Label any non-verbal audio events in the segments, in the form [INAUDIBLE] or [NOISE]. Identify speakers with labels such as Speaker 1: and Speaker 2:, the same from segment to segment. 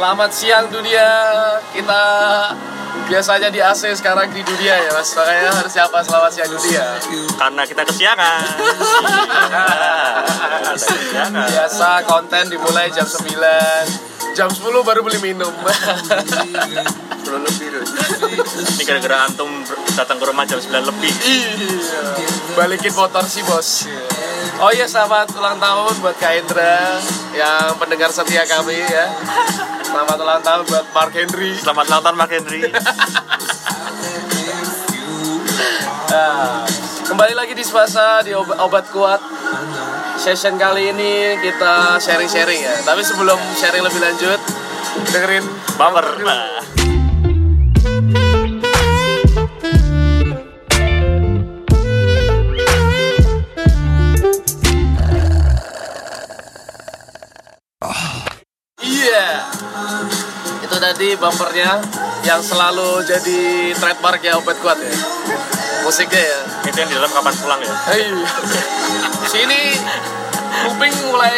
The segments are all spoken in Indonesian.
Speaker 1: Selamat siang dunia. Kita biasanya di AC sekarang di dunia ya Mas. Makanya harus siapa selamat siang dunia.
Speaker 2: karena kita kesiangan. [LAUGHS]
Speaker 1: Biasa konten dimulai jam 9. Jam 10 baru beli minum.
Speaker 3: Belum lebih.
Speaker 2: Ini gara-gara antum datang ke rumah jam 9 lebih.
Speaker 1: iya. Balikin motor sih, Bos. Oh iya, selamat ulang tahun buat Kak Indra yang pendengar setia kami ya. Selamat ulang tahun buat Mark Henry.
Speaker 2: Selamat ulang tahun Mark Henry. [LAUGHS]
Speaker 1: Nah, kembali lagi di Spasa di obat, obat kuat. Session kali ini kita sharing-sharing ya. Tapi sebelum sharing lebih lanjut, dengerin
Speaker 2: Bumper. Nah,
Speaker 1: tadi bumpernya yang selalu jadi trademarknya obat kuat ya. Musiknya ya.
Speaker 2: itu yang di dalam kapan pulang ya?
Speaker 1: Hei. Sini kuping mulai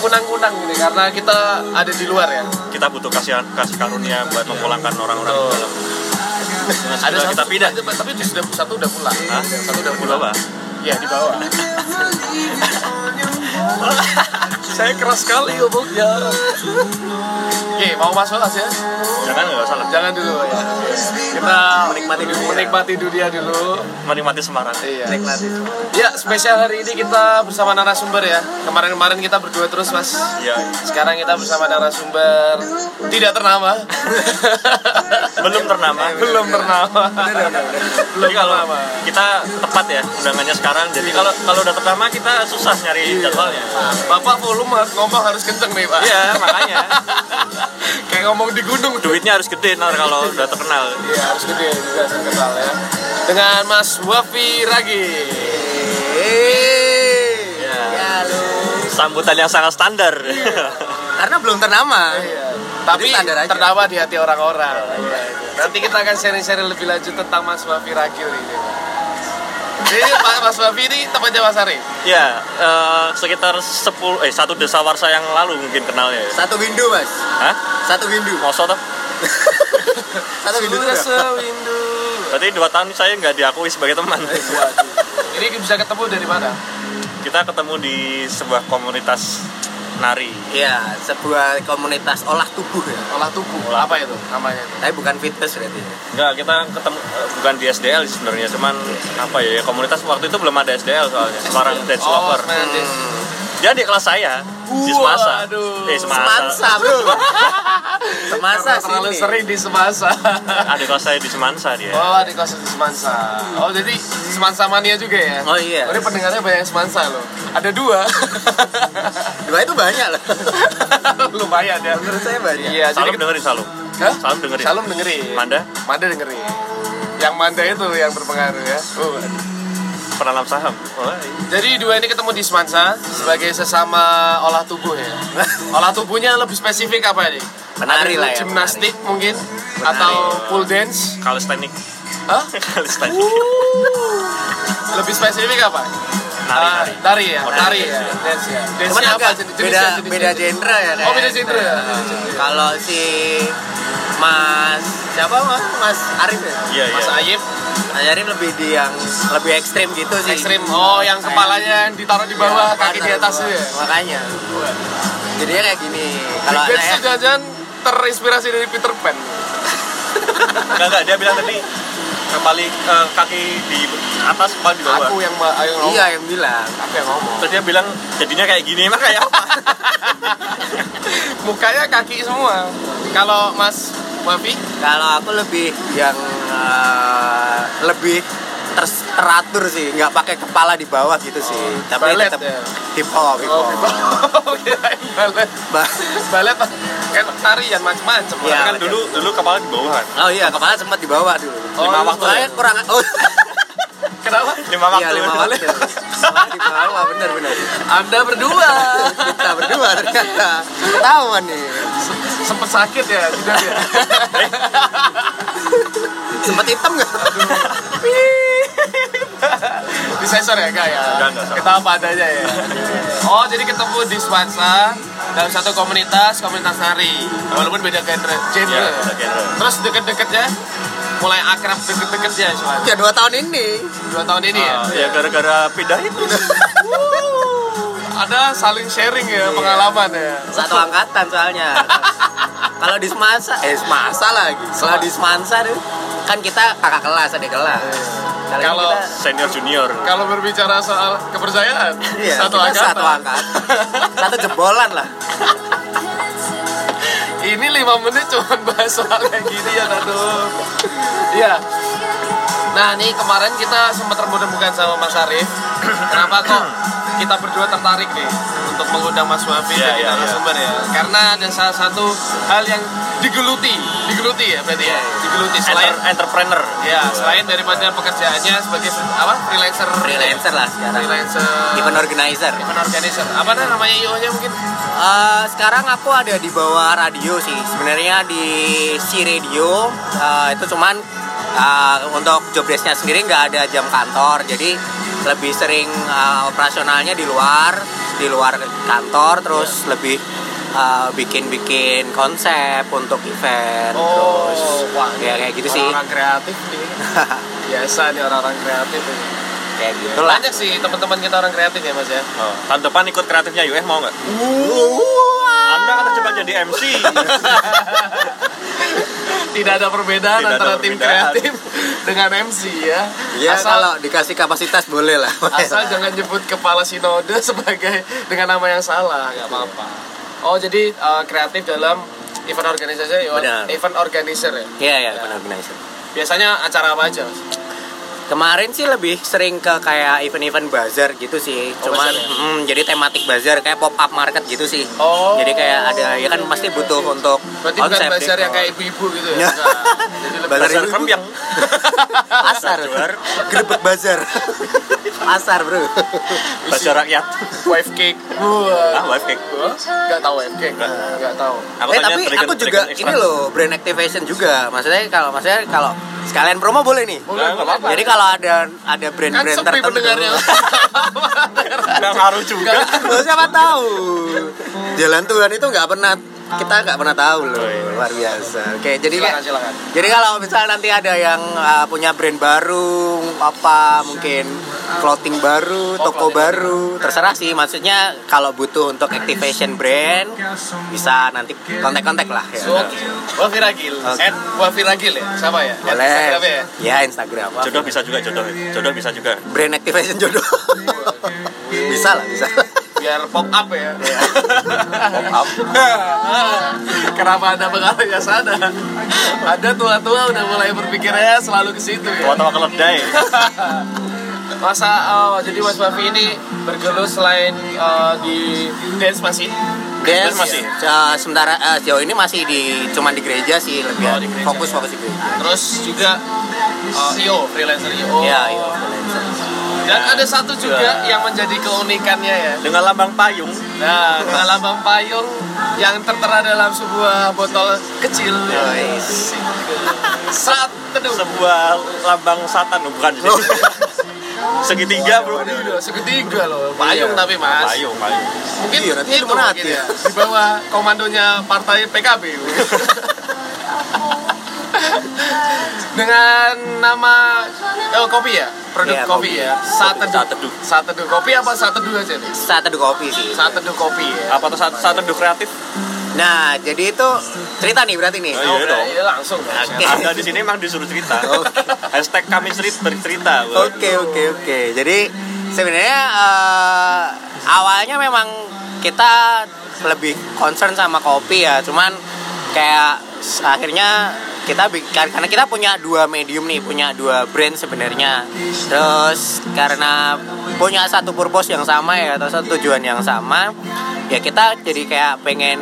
Speaker 1: kunang-kunang ini karena kita ada di luar ya.
Speaker 2: Kita butuh kasih kasih karunia buat memulangkan orang-orang di
Speaker 1: Betul.
Speaker 2: dalam.
Speaker 1: Ada satu
Speaker 2: kita pindah.
Speaker 1: tapi- tapi di sudah satu udah pulang.
Speaker 2: Hah?
Speaker 1: Satu udah
Speaker 2: Di
Speaker 1: pulang.
Speaker 2: bawah.
Speaker 1: Iya di bawah. [LAUGHS] Saya keras sekali ngomongnya. Oke, mau masuk aja?
Speaker 2: Jangan nggak salah.
Speaker 1: Jangan dulu ya. Kita menikmati dulu, menikmati dunia dulu.
Speaker 2: Menikmati Semarang.
Speaker 1: Iya.
Speaker 3: Nikmati.
Speaker 1: Ya, spesial hari ini kita bersama narasumber ya. Kemarin-kemarin kita berdua terus, Mas.
Speaker 2: Iya.
Speaker 1: Sekarang kita bersama narasumber tidak ternama. [LAUGHS]
Speaker 2: Belum ternama. [LAUGHS]
Speaker 1: Belum ternama.
Speaker 2: Jadi kalau kita tepat ya undangannya sekarang. Jadi kalau kalau udah ternama kita susah nyari jadwalnya.
Speaker 1: Bapak volume ngomong harus kenceng nih, Pak.
Speaker 2: Iya makanya [LAUGHS]
Speaker 1: Kayak ngomong di gunung.
Speaker 2: duitnya harus gede ntar kalau udah terkenal.
Speaker 1: Iya, harus gede juga terkenal ya. Dengan Mas Wafi Ragi.
Speaker 2: Ya.
Speaker 3: Ya lu.
Speaker 2: Sambutan yang sangat standar. [LAUGHS]
Speaker 3: Karena belum ternama.
Speaker 1: Iya. Tapi ternama di hati orang-orang. Iya, itu. Nanti kita akan sharing-sharing lebih lanjut tentang Mas Wafi Ragil ini. Jadi Pak Mas Wafi ini tempatnya Mas Arif.
Speaker 2: ya eh, sekitar 10 eh satu desa warsa yang lalu mungkin kenalnya. ya.
Speaker 3: Satu windu mas.
Speaker 2: Hah?
Speaker 3: Satu windu.
Speaker 2: Mosok toh? [LAUGHS]
Speaker 3: Satu windu.
Speaker 1: Sudah
Speaker 3: tuh.
Speaker 1: sewindu.
Speaker 2: Berarti dua tahun saya nggak diakui sebagai teman.
Speaker 1: Ini bisa ketemu dari mana?
Speaker 2: Kita ketemu di sebuah komunitas nari.
Speaker 3: Iya, sebuah komunitas olah tubuh ya.
Speaker 1: Olah tubuh. Apa itu namanya? itu?
Speaker 3: Tapi bukan fitness berarti.
Speaker 2: Enggak, kita ketemu eh, bukan di SDL sebenarnya, cuman apa ya komunitas waktu itu belum ada SDL soalnya. Semarang Dance
Speaker 1: Oh,
Speaker 2: Lover.
Speaker 1: Dance.
Speaker 3: Hmm.
Speaker 2: Dia di kelas saya di Semasa.
Speaker 1: Waduh.
Speaker 2: Eh, Semasa.
Speaker 3: Semansa bro. Semasa
Speaker 1: Karena terlalu sering di Semasa.
Speaker 2: Adik kelas saya di Semansa dia.
Speaker 1: Oh, di kos di Semansa. Oh, jadi Semansa mania juga ya?
Speaker 3: Oh iya.
Speaker 1: Ini pendengarnya banyak Semansa loh. Ada dua. [LAUGHS]
Speaker 3: Dua itu banyak loh. [LAUGHS]
Speaker 1: Lumayan ya.
Speaker 3: Menurut saya banyak.
Speaker 1: Iya,
Speaker 2: Salum
Speaker 1: jadi
Speaker 2: dengerin Salum.
Speaker 1: Hah?
Speaker 2: Salum dengerin.
Speaker 1: Salum dengerin.
Speaker 2: Manda
Speaker 1: Manda dengerin. Yang Manda itu yang berpengaruh ya. Oh.
Speaker 2: Penanam saham. Oh, iya.
Speaker 1: Jadi dua ini ketemu di Semansa sebagai sesama olah tubuh ya. [LAUGHS] olah tubuhnya lebih spesifik apa ini?
Speaker 3: Menari
Speaker 1: Ada
Speaker 3: lah ya,
Speaker 1: Gimnastik mungkin atau pole dance?
Speaker 2: Calisthenics.
Speaker 1: Hah?
Speaker 2: Calisthenics.
Speaker 1: Lebih spesifik apa?
Speaker 2: Nari,
Speaker 1: Ah,
Speaker 2: nari.
Speaker 1: Nari ya,
Speaker 2: Oh,
Speaker 1: nari, ya.
Speaker 2: ya.
Speaker 1: Dance ya.
Speaker 3: Cuman
Speaker 1: Dance-nya apa? Jenis-
Speaker 3: beda beda genre ya.
Speaker 1: Oh, beda genre ya.
Speaker 3: Kalau si Mas siapa Mas Mas Arif ya?
Speaker 2: Iya,
Speaker 1: Mas
Speaker 2: iya.
Speaker 1: Ayib,
Speaker 3: Mas Arif lebih di yang lebih ekstrim gitu sih.
Speaker 1: ekstrim. Oh, yang kepalanya yang ditaruh di bawah,
Speaker 3: Iya,
Speaker 1: kaki di atas ya.
Speaker 3: Makanya. Jadinya kayak gini. Kalau
Speaker 1: itu jangan terinspirasi dari Peter Pan.
Speaker 2: Enggak enggak dia bilang tadi kembali eh, kaki di atas kepala di bawah.
Speaker 1: Aku yang ngomong.
Speaker 3: iya yang bilang.
Speaker 1: Aku yang ngomong.
Speaker 2: Terus dia bilang jadinya kayak gini emang kayak apa? [LAUGHS]
Speaker 1: Mukanya kaki semua. Kalau Mas Wafi,
Speaker 3: Kalau aku lebih yang eh, lebih ter- teratur sih, nggak pakai kepala di bawah gitu sih. Tapi
Speaker 1: Balet
Speaker 3: tetap
Speaker 1: ya?
Speaker 3: hip hop, hip
Speaker 1: oh,
Speaker 3: hop. [LAUGHS]
Speaker 1: kirain balet.
Speaker 3: Ba-
Speaker 1: Balet kan tarian macam-macam.
Speaker 3: Iya.
Speaker 2: kan dulu dulu kepala di bawah kan.
Speaker 3: Oh iya, kepala sempat di bawah dulu.
Speaker 1: Oh,
Speaker 2: Lima waktu
Speaker 3: Soalnya
Speaker 2: ya?
Speaker 3: kurang oh [LAUGHS]
Speaker 1: Kenapa?
Speaker 2: Lima waktu.
Speaker 3: iya lima waktu. [LAUGHS] Di bawah bener bener.
Speaker 1: Anda berdua
Speaker 3: Kita berdua ternyata ketahuan nih.
Speaker 1: sempet sakit ya, tidak ya? [LAUGHS]
Speaker 3: Sempat hitam nggak?
Speaker 1: Di sensor ya, enggak ya? Kita apa adanya ya. Oh, jadi ketemu di Swansa dalam satu komunitas komunitas nari walaupun beda genre genre
Speaker 2: Iya, beda genre.
Speaker 1: terus deket-deketnya mulai akrab deket-deketnya soalnya
Speaker 3: Ya dua tahun ini.
Speaker 1: dua tahun ini ya
Speaker 2: Ah, ya gara-gara pindah itu [LAUGHS]
Speaker 1: ada saling sharing ya pengalaman ya
Speaker 3: Satu angkatan soalnya. [LAUGHS] Kalau di semasa, eh semasa lagi. Kalau di semansa tuh kan kita kakak kelas, adik kelas. Ini
Speaker 1: Kalau-
Speaker 3: kita-
Speaker 2: senior junior
Speaker 1: kalau berbicara soal kepercayaan
Speaker 3: Iya,
Speaker 1: satu
Speaker 3: kita
Speaker 1: angkatan
Speaker 3: satu angkatan. [LAUGHS] satu jebolan lah.
Speaker 1: Ini lima menit cuma bahas soal kayak gini ya aduh iya nah ini kemarin kita sempat rembukan sama Mas Arif. [CLEARS THROAT] Kenapa kok kita berdua tertarik nih untuk mengundang Mas Wafi
Speaker 2: Iya,
Speaker 1: jadi
Speaker 2: iya,
Speaker 1: narasumber ya? Karena ada salah satu hal yang digeluti digeluti ya berarti ya? Digeluti selain
Speaker 2: Enter- entrepreneur.
Speaker 1: Ya selain daripada pekerjaannya sebagai apa? Freelancer.
Speaker 3: Freelancer lah sekarang.
Speaker 1: freelancer.
Speaker 3: Event organizer.
Speaker 1: event organizer. Apa namanya IO nya mungkin?
Speaker 3: Eh, sekarang aku ada di bawah radio sih. Sebenarnya di si radio eh, itu cuman eh, untuk job desk-nya sendiri nggak ada jam kantor. Jadi lebih sering eh, operasionalnya di luar, di luar kantor terus lebih eh, bikin-bikin konsep untuk event terus
Speaker 1: wah,
Speaker 3: ya kayak gitu sih.
Speaker 1: orang kreatif nih [LAUGHS] biasa nih orang-orang kreatif ini.
Speaker 3: Kayak gitulah.
Speaker 1: banyak sih teman-teman kita orang kreatif ya mas ya.
Speaker 2: Oh, tahun depan ikut kreatifnya UF mau nggak? Anda kan terjebak jadi MC [LAUGHS]
Speaker 1: tidak ada perbedaan
Speaker 2: Tidak ada
Speaker 1: antara tim
Speaker 2: perbedaan.
Speaker 1: kreatif dengan MC ya.
Speaker 3: Ya
Speaker 1: asal
Speaker 3: kalau dikasih kapasitas boleh lah.
Speaker 1: asal [LAUGHS] jangan nyebut kepala sinode [LAUGHS] sebagai dengan nama yang salah nggak apa-apa. Oh jadi eh, kreatif dalam event organisasi event organizer ya?
Speaker 3: Iya ya. benar organizer.
Speaker 1: biasanya acara apa aja mas
Speaker 3: Kemarin sih lebih sering ke kayak event-event bazar gitu sih.
Speaker 1: Oh,
Speaker 3: Cuman
Speaker 1: ya?
Speaker 3: mm, jadi tematik bazar kayak pop up market gitu sih.
Speaker 1: Oh.
Speaker 3: Jadi kayak ada ya kan pasti butuh untuk
Speaker 1: berarti bukan bazar yang kayak ibu-ibu gitu ya [LAUGHS] jadi
Speaker 3: Bazar ibu-ibu.
Speaker 2: Krembyang
Speaker 3: pasar. Grebek bazar. [LAUGHS] pasar, Bro.
Speaker 2: Bazar rakyat.
Speaker 1: Wife cake.
Speaker 2: Ah wife cake.
Speaker 1: Nggak tahu wife cake. Nggak. Tahu.
Speaker 2: Aku
Speaker 3: eh tapi aku juga ini loh brand activation juga. Maksudnya kalau maksudnya kalau sekalian promo boleh nih.
Speaker 1: Boleh,
Speaker 2: Nggak apa-apa.
Speaker 3: Jadi kalau ada ada
Speaker 1: kan
Speaker 3: brand-brand
Speaker 1: sepi
Speaker 3: tertentu.
Speaker 1: pendengarnya.
Speaker 2: Nggak ngaruh juga.
Speaker 3: Siapa tahu. Jalan Tuhan itu nggak pernah kita nggak pernah tahu loh
Speaker 2: Oh, iya.
Speaker 3: luar biasa. Oke jadi
Speaker 1: silakan
Speaker 3: kayak
Speaker 1: silakan.
Speaker 3: jadi kalau misalnya nanti ada yang uh, punya brand baru apa mungkin clothing baru
Speaker 1: Oh,
Speaker 3: toko
Speaker 1: clothing
Speaker 3: baru. terserah sih. Maksudnya kalau butuh untuk activation brand bisa nanti kontak-kontak lah ya.
Speaker 1: So, Wafi Ragil,
Speaker 3: Oke.
Speaker 1: at Wafi Ragil ya, siapa ya? At
Speaker 3: boleh.
Speaker 1: Instagramnya ya?
Speaker 3: ya Instagram.
Speaker 2: Jodoh bisa juga jodoh. Jodoh bisa juga.
Speaker 3: Brand activation jodoh. [LAUGHS] Bisa lah bisa
Speaker 1: Biar pop up ya. pop [LAUGHS] up. Kenapa ada pengaruhnya sana? Ada tua-tua udah mulai berpikirnya selalu ke situ ya.
Speaker 2: tua-tua keledai [LAUGHS]
Speaker 1: Masa oh, jadi Mas Wafi ini bergelut selain eh, di dance masih?
Speaker 3: Dance
Speaker 2: masih?
Speaker 3: uh, sementara uh, sejauh ini masih di cuman di gereja sih lebih
Speaker 1: Oh, di gereja.
Speaker 3: fokus fokus di gereja.
Speaker 1: Terus juga eh, IO, freelancer IO.
Speaker 3: Iya, iya. freelancer.
Speaker 1: Dan ada satu juga yang menjadi keunikannya ya.
Speaker 2: dengan lambang payung
Speaker 1: Nah, dengan lambang payung yang tertera dalam sebuah botol kecil.
Speaker 3: Nice.
Speaker 1: Saat teduh.
Speaker 2: sebuah lambang satan oh, bukan
Speaker 3: Oh. [LAUGHS]
Speaker 2: segitiga bro
Speaker 1: segitiga loh. Payung tapi mas.
Speaker 2: payung payung
Speaker 1: Mungkin
Speaker 3: Iya, nanti
Speaker 1: itu mungkin
Speaker 3: ya.
Speaker 1: ya. Di bawah komandonya partai PKB. [LAUGHS] Dengan nama oh, kopi ya, produk
Speaker 3: Iya,
Speaker 1: kopi,
Speaker 3: kopi.
Speaker 1: ya. Saat teduh.
Speaker 2: Saat Teduh.
Speaker 1: Saat teduh kopi apa saat teduh aja nih?
Speaker 3: Saat teduh kopi sih.
Speaker 1: Saat teduh kopi ya.
Speaker 2: apa tuh saat saat teduh kreatif
Speaker 3: Nah, jadi itu cerita nih berarti nih.
Speaker 2: Oh, iya
Speaker 1: udah,
Speaker 2: dong.
Speaker 1: iya, langsung.
Speaker 3: Oke.
Speaker 2: anda di sini emang disuruh cerita [LAUGHS] hashtag kami cerita bercerita
Speaker 3: Oke oke oke. Jadi sebenarnya eh, awalnya memang kita lebih concern sama kopi ya. Cuman kayak akhirnya kita karena kita punya dua medium nih, punya dua brand sebenarnya. Terus karena punya satu purpose yang sama ya atau satu tujuan yang sama, ya kita jadi kayak pengen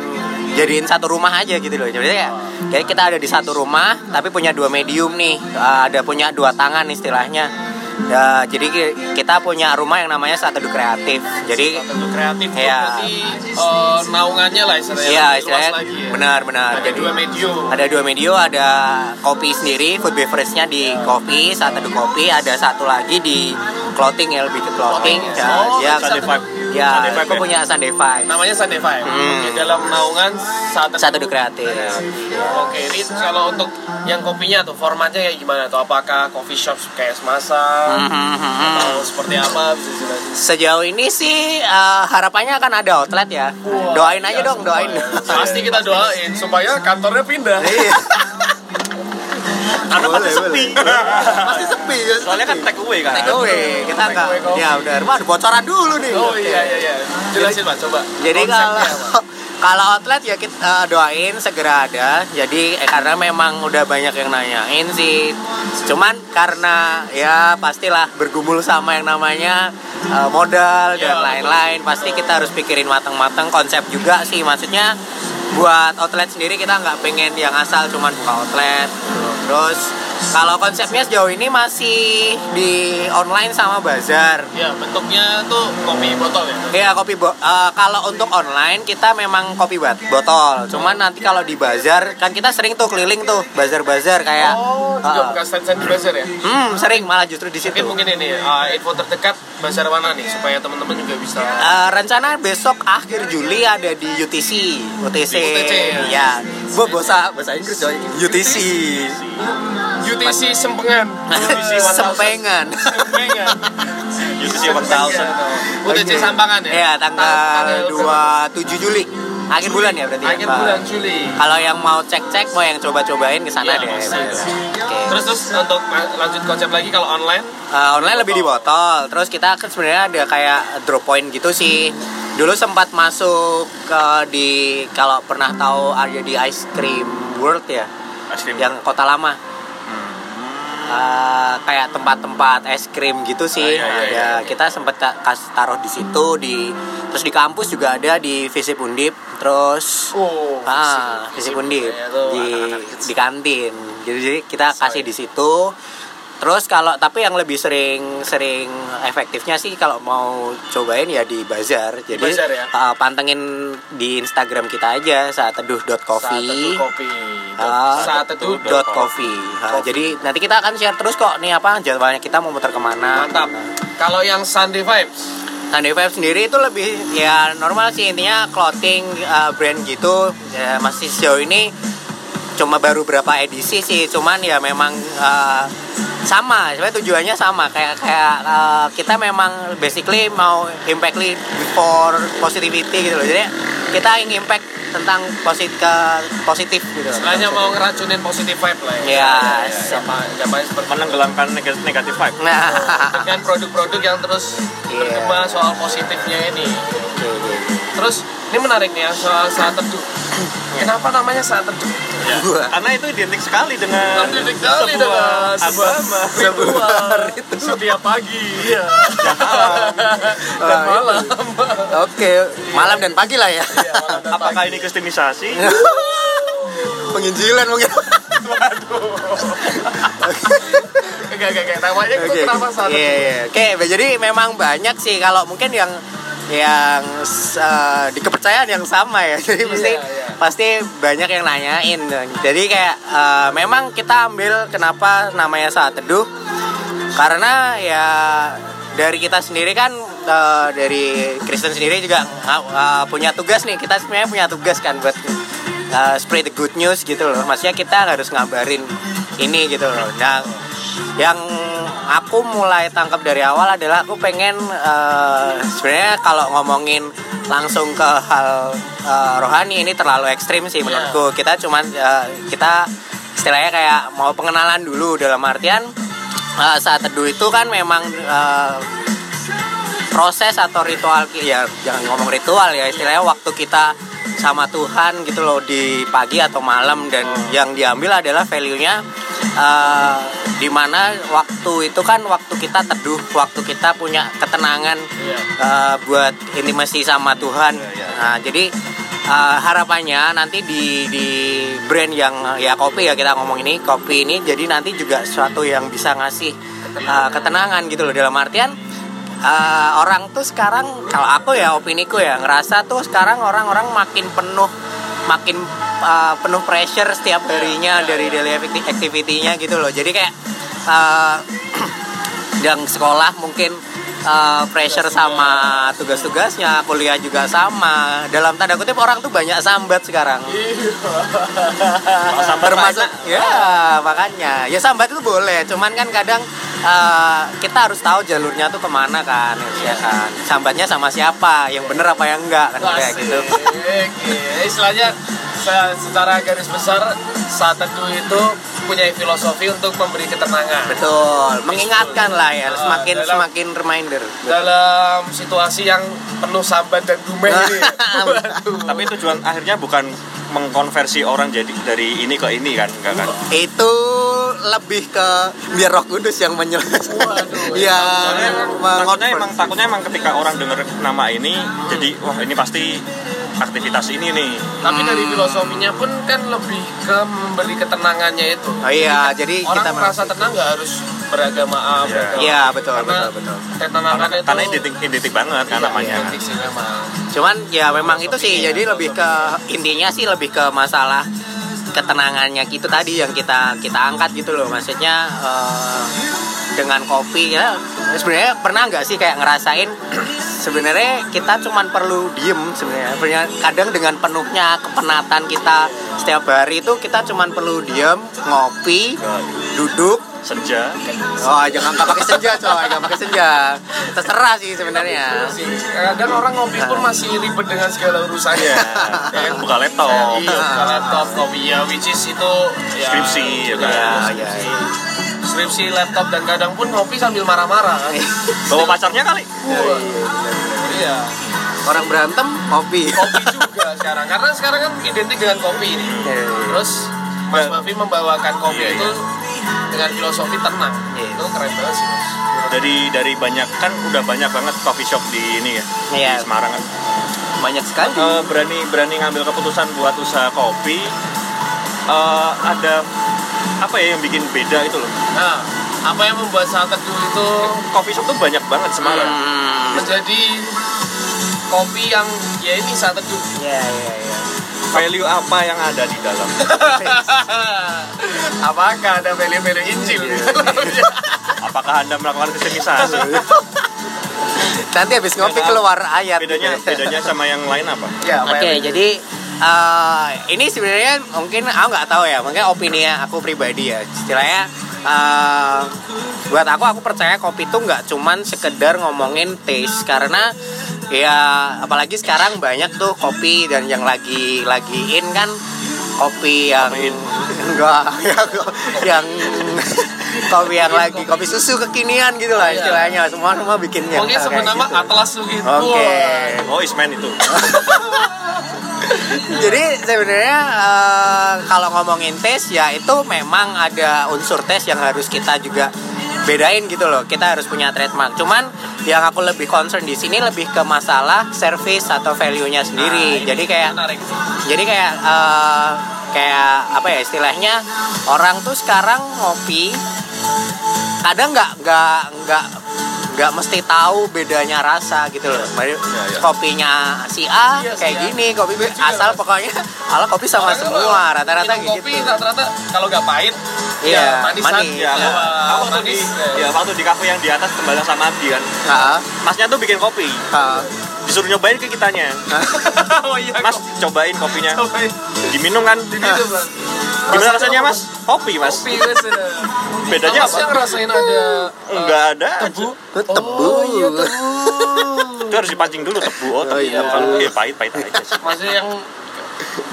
Speaker 3: jadiin satu rumah aja gitu loh. Jadi kayak, kayak kita ada di satu rumah tapi punya dua medium nih. Eh, ada punya dua tangan istilahnya. Ya, jadi ki- kita punya rumah yang namanya Satu Kreatif. Jadi
Speaker 1: Bentuk kreatif berarti eh, naungannya lah istilahnya
Speaker 3: Iya, istilahnya
Speaker 1: ya.
Speaker 3: benar-benar.
Speaker 1: Ada
Speaker 3: Jadi
Speaker 1: dua medium.
Speaker 3: ada dua medium, ada kopi sendiri, food beverage-nya di kopi, Satu Kopi, ada satu lagi di clothing ya lebih ke clothing.
Speaker 1: Clothing,
Speaker 3: Ya,
Speaker 1: oh,
Speaker 3: ya,
Speaker 2: Vibe
Speaker 3: Ya,
Speaker 2: Sunday
Speaker 3: aku
Speaker 2: ya?
Speaker 3: punya Sunday Vibe.
Speaker 1: Namanya Sunday Vibe.
Speaker 3: Hmm.
Speaker 1: Oke, dalam naungan saat
Speaker 3: Satu di kreatif.
Speaker 1: Oke, ini kalau untuk yang kopinya tuh formatnya kayak gimana tuh? Apakah coffee shop kayak semasa
Speaker 3: Hmm.
Speaker 1: atau seperti apa?
Speaker 3: Sejauh ini sih eh, harapannya akan ada outlet ya.
Speaker 1: Wah,
Speaker 3: doain aja
Speaker 1: iya,
Speaker 3: dong, doain.
Speaker 1: Pasti kita doain supaya kantornya pindah.
Speaker 3: Iya.
Speaker 2: Karena pasti sepi.
Speaker 3: Pasti sepi ya.
Speaker 2: Soalnya kan take away kan.
Speaker 3: take away. Kita
Speaker 1: Take
Speaker 3: enggak.
Speaker 1: away kopi.
Speaker 3: Ya udah, ada bocoran dulu nih.
Speaker 1: Oh iya iya iya. Jelasin Pak, coba.
Speaker 3: Jadi kalau [LAUGHS] kalau outlet ya kita eh, doain segera ada. Jadi eh, karena memang udah banyak yang nanyain sih. Cuman karena ya pastilah bergumul sama yang namanya eh, modal dan
Speaker 1: Ya,
Speaker 3: lain-lain. Pasti kita harus pikirin matang-matang konsep juga sih. Maksudnya buat outlet sendiri kita nggak pengen yang asal cuman buka outlet. gitu. Terus kalau konsepnya sejauh ini masih di online sama bazar.
Speaker 1: Ya, bentuknya tuh kopi botol ya.
Speaker 3: Iya kopi bo eh, kalau untuk online kita memang kopi bat botol. Cuman nanti kalau di bazar kan kita sering tuh keliling tuh bazar-bazar kayak
Speaker 1: Oh, juga
Speaker 3: eh,
Speaker 1: buka stand-stand di bazar ya.
Speaker 3: hmm sering malah justru di situ.
Speaker 1: Mungkin mungkin ini uh, info terdekat bazar mana nih supaya teman-teman juga bisa
Speaker 3: Eh, rencana besok akhir Juli ada di UTC, UTC,
Speaker 1: Di UTC, ya?
Speaker 3: ya. Gua bahasa bahasa Inggris coy. UTC.
Speaker 1: UTC Sempengan. UTC 1000.
Speaker 3: Sempengan.
Speaker 1: Sempengan.
Speaker 2: UTC 1000.
Speaker 1: UTC Sampangan ya.
Speaker 3: Iya, tanggal 27 Juli. Akhir bulan ya berarti. ya,
Speaker 1: Akhir bulan Juli.
Speaker 3: Kalau yang mau cek-cek, mau yang coba-cobain ke sana
Speaker 1: Iya,
Speaker 3: deh.
Speaker 1: pasti.
Speaker 3: Oke.
Speaker 1: Terus terus untuk lanjut konsep lagi kalau online
Speaker 3: Uh, online lebih di botol. Terus kita kan sebenarnya ada kayak drop point gitu sih. Dulu sempat masuk ke di kalau pernah tahu ada di Ice Cream World ya,
Speaker 2: Es krim.
Speaker 3: yang kota lama. Uh, kayak tempat-tempat es krim gitu sih.
Speaker 2: Ah, iya, iya,
Speaker 3: ada
Speaker 2: iya.
Speaker 3: kita sempat ta- kas taruh di situ di terus di kampus juga ada di Visip Undip. Terus
Speaker 1: oh
Speaker 3: ah Visip Undip
Speaker 1: ya, tuh,
Speaker 3: di
Speaker 1: anak-anak kecil.
Speaker 3: di kantin. Jadi, jadi kita kasih di situ. Terus kalau tapi yang lebih sering sering efektifnya sih kalau mau cobain ya di bazar. Jadi
Speaker 1: bazar ya?
Speaker 3: uh, pantengin di Instagram kita aja saat teduh dot
Speaker 1: saat teduh
Speaker 3: coffee.
Speaker 1: kopi
Speaker 3: Ah,
Speaker 1: saat teduh
Speaker 3: dot coffee. Ah, jadi nanti kita akan share terus kok nih apa jadwalnya kita mau muter ke mana.
Speaker 1: mantap kalau yang Sunday vibes
Speaker 3: Sunday Vibe sendiri itu lebih ya normal sih intinya clothing uh, brand gitu ya masih sejauh ini cuma baru berapa edisi sih cuman ya memang uh, sama sebenarnya tujuannya sama kayak kayak uh, kita memang basically mau impactly before positivity gitu loh jadi kita ingin impact tentang posit ke positif gitu
Speaker 1: istilahnya mau ngeracunin positif vibe lah ya
Speaker 3: Yes.
Speaker 1: ya, ya, jawabannya seperti itu.
Speaker 2: menenggelamkan negatif, negatif vibe.
Speaker 3: nah
Speaker 1: dengan produk-produk yang terus
Speaker 3: Iya.
Speaker 1: berkembang soal positifnya ini terus ini menarik nih ya soal saat teduh kenapa namanya saat teduh
Speaker 2: Ya. Karena itu identik sekali dengan
Speaker 1: Identik sekali dengan sebuah
Speaker 2: agama.
Speaker 1: ritual setiap pagi iya. dan
Speaker 3: Ah,
Speaker 1: malam
Speaker 3: oke malam dan pagi lah ya
Speaker 1: Iya, malam dan
Speaker 2: Apakah ini kristenisasi? [LAUGHS]
Speaker 3: penginjilan mungkin
Speaker 1: Enggak, enggak, enggak. Namanya itu
Speaker 3: Oke.
Speaker 1: kenapa saat
Speaker 3: Iya, iya. Oke, jadi memang banyak sih kalau mungkin yang yang eh, di kepercayaan yang sama ya. [LAUGHS] Jadi
Speaker 1: Iya,
Speaker 3: pasti
Speaker 1: iya.
Speaker 3: pasti banyak yang nanyain. Jadi kayak eh, memang kita ambil kenapa namanya saat teduh karena ya dari kita sendiri kan eh, dari Kristen sendiri juga eh, punya tugas nih. Kita sebenarnya punya tugas kan buat eh, spread the good news gitu loh. Maksudnya kita harus ngabarin ini gitu loh. Nah, yang aku mulai tangkap dari awal adalah aku pengen eh, sebenarnya kalau ngomongin langsung ke hal eh, rohani ini terlalu ekstrim sih menurutku. Kita cuman eh, kita istilahnya kayak mau pengenalan dulu dalam artian eh, saat teduh itu kan memang eh, proses atau ritual ya jangan ngomong ritual ya istilahnya waktu kita sama Tuhan gitu loh di pagi atau malam dan yang diambil adalah value-nya eh, di mana waktu itu kan waktu kita teduh waktu kita punya ketenangan
Speaker 1: Iya.
Speaker 3: eh, buat intimasi sama Tuhan. Nah jadi eh, harapannya nanti di di brand yang ya kopi ya kita ngomong ini kopi ini jadi nanti juga sesuatu yang bisa ngasih eh, ketenangan gitu loh. Dalam artian eh, orang tuh sekarang kalau aku ya opiniku ya ngerasa tuh sekarang orang-orang makin penuh makin eh, penuh pressure setiap harinya dari daily acti- activity-nya gitu loh. Jadi kayak eh, [CLEARS THROAT] yang sekolah mungkin uh, pressure sama tugas-tugasnya kuliah juga sama. Dalam tanda kutip orang tuh banyak sambat sekarang.
Speaker 2: Kalau [LAUGHS] sambat
Speaker 3: termasuk ya makanya. Ya sambat itu boleh cuman kan kadang uh, kita harus tahu jalurnya tuh ke mana kan ya kan? Sambatnya sama siapa yang bener apa yang enggak kan? Kayak gitu.
Speaker 1: Oke, istilahnya se- secara garis besar saat teduh itu punya filosofi untuk memberi ketenangan.
Speaker 3: Betul. Mengingatkan lah ya
Speaker 1: Ah,
Speaker 3: semakin
Speaker 1: dalam-
Speaker 3: semakin reminder.
Speaker 1: dalam situasi yang penuh sambat dan dumeh. [LAUGHS]
Speaker 2: Tapi tujuan akhirnya bukan mengkonversi orang jadi dari ini ke ini kan, enggak kan?
Speaker 3: itu lebih ke biar Roh Kudus yang menyelesaikan ya
Speaker 2: Soalnya takutnya emang takutnya emang ketika orang dengar nama ini jadi wah ini pasti aktivitas ini nih.
Speaker 1: Tapi dari
Speaker 3: Hmm.
Speaker 1: filosofinya pun kan lebih ke memberi ketenangannya itu.
Speaker 3: oh iya jadi
Speaker 1: Orang
Speaker 3: kita
Speaker 1: merasa tenang nggak harus beragama A,
Speaker 2: Iya.
Speaker 1: beragama
Speaker 3: Iya betul
Speaker 1: Karena
Speaker 3: betul betul
Speaker 1: ketenangan
Speaker 2: Karena,
Speaker 1: itu
Speaker 2: karena identik, identik banget kan
Speaker 1: Iya,
Speaker 2: namanya.
Speaker 1: identik sih memang.
Speaker 3: Cuman ya memang itu sih jadi lebih ke intinya sih lebih ke masalah ketenangannya gitu tadi yang kita kita angkat gitu loh. Maksudnya eh, dengan kopi ya sebenarnya pernah nggak sih kayak ngerasain [CLEARS THROAT] sebenarnya kita cuman perlu diem Sebenarnya? Kadang dengan penuhnya kepenatan kita setiap hari itu kita cuman perlu diem ngopi duduk
Speaker 2: Senja.
Speaker 3: oh jangan nggak pakai senja coy jangan pakai senja terserah sih sebenarnya
Speaker 1: Sih, kadang orang ngopi pun masih ribet dengan segala urusannya.
Speaker 2: Iya. Buka laptop.
Speaker 1: Iya, buka laptop, kopi ya, which is itu ya,
Speaker 2: Skripsi, ya kan?
Speaker 3: ya,
Speaker 1: skripsi.
Speaker 3: ya, ya.
Speaker 1: Skripsi laptop dan kadang pun ngopi sambil marah-marah kan.
Speaker 2: Bawa pacarnya kali.
Speaker 1: Iya.
Speaker 3: orang berantem ngopi
Speaker 1: Kopi juga sekarang karena sekarang kan identik dengan kopi ini.
Speaker 3: Iya, iya.
Speaker 1: Terus Mas Bavi membawakan kopi
Speaker 2: Iya,
Speaker 1: itu dengan filosofi tenang.
Speaker 3: Iya.
Speaker 1: Itu keren banget sih, Mas.
Speaker 2: Dari dari banyak kan udah banyak banget coffee shop di ini ya.
Speaker 3: Iya.
Speaker 2: Di Semarang kan.
Speaker 3: banyak sekali
Speaker 2: Eh, berani berani ngambil keputusan buat usaha kopi. eh, ada apa ya yang bikin beda itu loh.
Speaker 1: Nah, apa yang membuat saat teduh itu
Speaker 2: Coffee shop tuh banyak banget Semarang.
Speaker 3: Hmm.
Speaker 1: menjadi kopi yang ya ini saat teduh.
Speaker 3: ya ya ya
Speaker 2: Value apa yang ada di dalam? [LAUGHS]
Speaker 1: Apakah ada value-value Injil di dalamnya? [LAUGHS]
Speaker 2: Apakah anda melakukan kesenisan? [LAUGHS]
Speaker 3: nanti habis ngopi keluar ayat
Speaker 2: bedanya bedanya sama yang lain apa?
Speaker 1: Ya,
Speaker 3: oke jadi eh, ini sebenarnya mungkin aku nggak tahu ya mungkin opini aku pribadi ya istilahnya eh, buat aku aku percaya kopi itu nggak cuman sekedar ngomongin taste karena ya apalagi sekarang banyak tuh kopi dan yang lagi lagi in kan kopi yang
Speaker 2: Kopi in.
Speaker 3: enggak [LAUGHS] yang, yang kopi yang lagi kopi susu kekinian gitu lah
Speaker 1: Iya.
Speaker 3: istilahnya semua semua bikinnya
Speaker 1: Mungkin sebut nama Atlas tuh gitu.
Speaker 3: Oke.
Speaker 2: Oh Isman itu. [LAUGHS]
Speaker 3: Jadi sebenarnya eh, kalau ngomongin tes ya itu memang ada unsur tes yang harus kita juga bedain gitu loh. Kita harus punya trademark. Cuman yang aku lebih concern di sini lebih ke masalah service atau value-nya sendiri.
Speaker 1: Nah,
Speaker 3: jadi kayak
Speaker 1: menarik.
Speaker 3: jadi kayak eh, kayak apa ya istilahnya orang tuh sekarang ngopi kadang nggak nggak nggak nggak mesti tahu bedanya rasa gitu loh. Baru
Speaker 2: iya.
Speaker 3: Kopinya si A
Speaker 1: Iya, si
Speaker 3: kayak
Speaker 1: A.
Speaker 3: gini, kopi B
Speaker 1: juga,
Speaker 3: asal pokoknya ala kopi sama
Speaker 1: Orang
Speaker 3: semua rata-rata kayak
Speaker 1: kopi
Speaker 3: gitu.
Speaker 1: rata-rata kalau nggak pahit
Speaker 3: Iya,
Speaker 1: ya manisan
Speaker 3: manis.
Speaker 2: Ya,
Speaker 1: ya,
Speaker 2: aku waktu di
Speaker 1: manis.
Speaker 2: ya waktu di kafe yang di atas tembalang sama Abdi kan.
Speaker 3: Heeh.
Speaker 2: Masnya tuh bikin kopi,
Speaker 3: heeh.
Speaker 2: Disuruh nyobain ke kitanya. [LAUGHS]
Speaker 1: oh iya
Speaker 2: Mas cobain kopinya,
Speaker 1: cobain
Speaker 2: diminum kan?
Speaker 1: di situ bang
Speaker 2: Gimana rasanya Mas? Kopi Mas.
Speaker 1: kopi mas
Speaker 2: Bedanya apa?
Speaker 1: ngerasain ada [LAUGHS]
Speaker 2: Enggak ada.
Speaker 1: tebu
Speaker 3: Itu tebu.
Speaker 1: oh iya tebu [LAUGHS]
Speaker 2: Itu harus dipancing dulu tebu. Oh, tebu.
Speaker 3: Oh, iya.
Speaker 2: Kalau eh, pahit pahit aja sih.
Speaker 1: maksudnya yang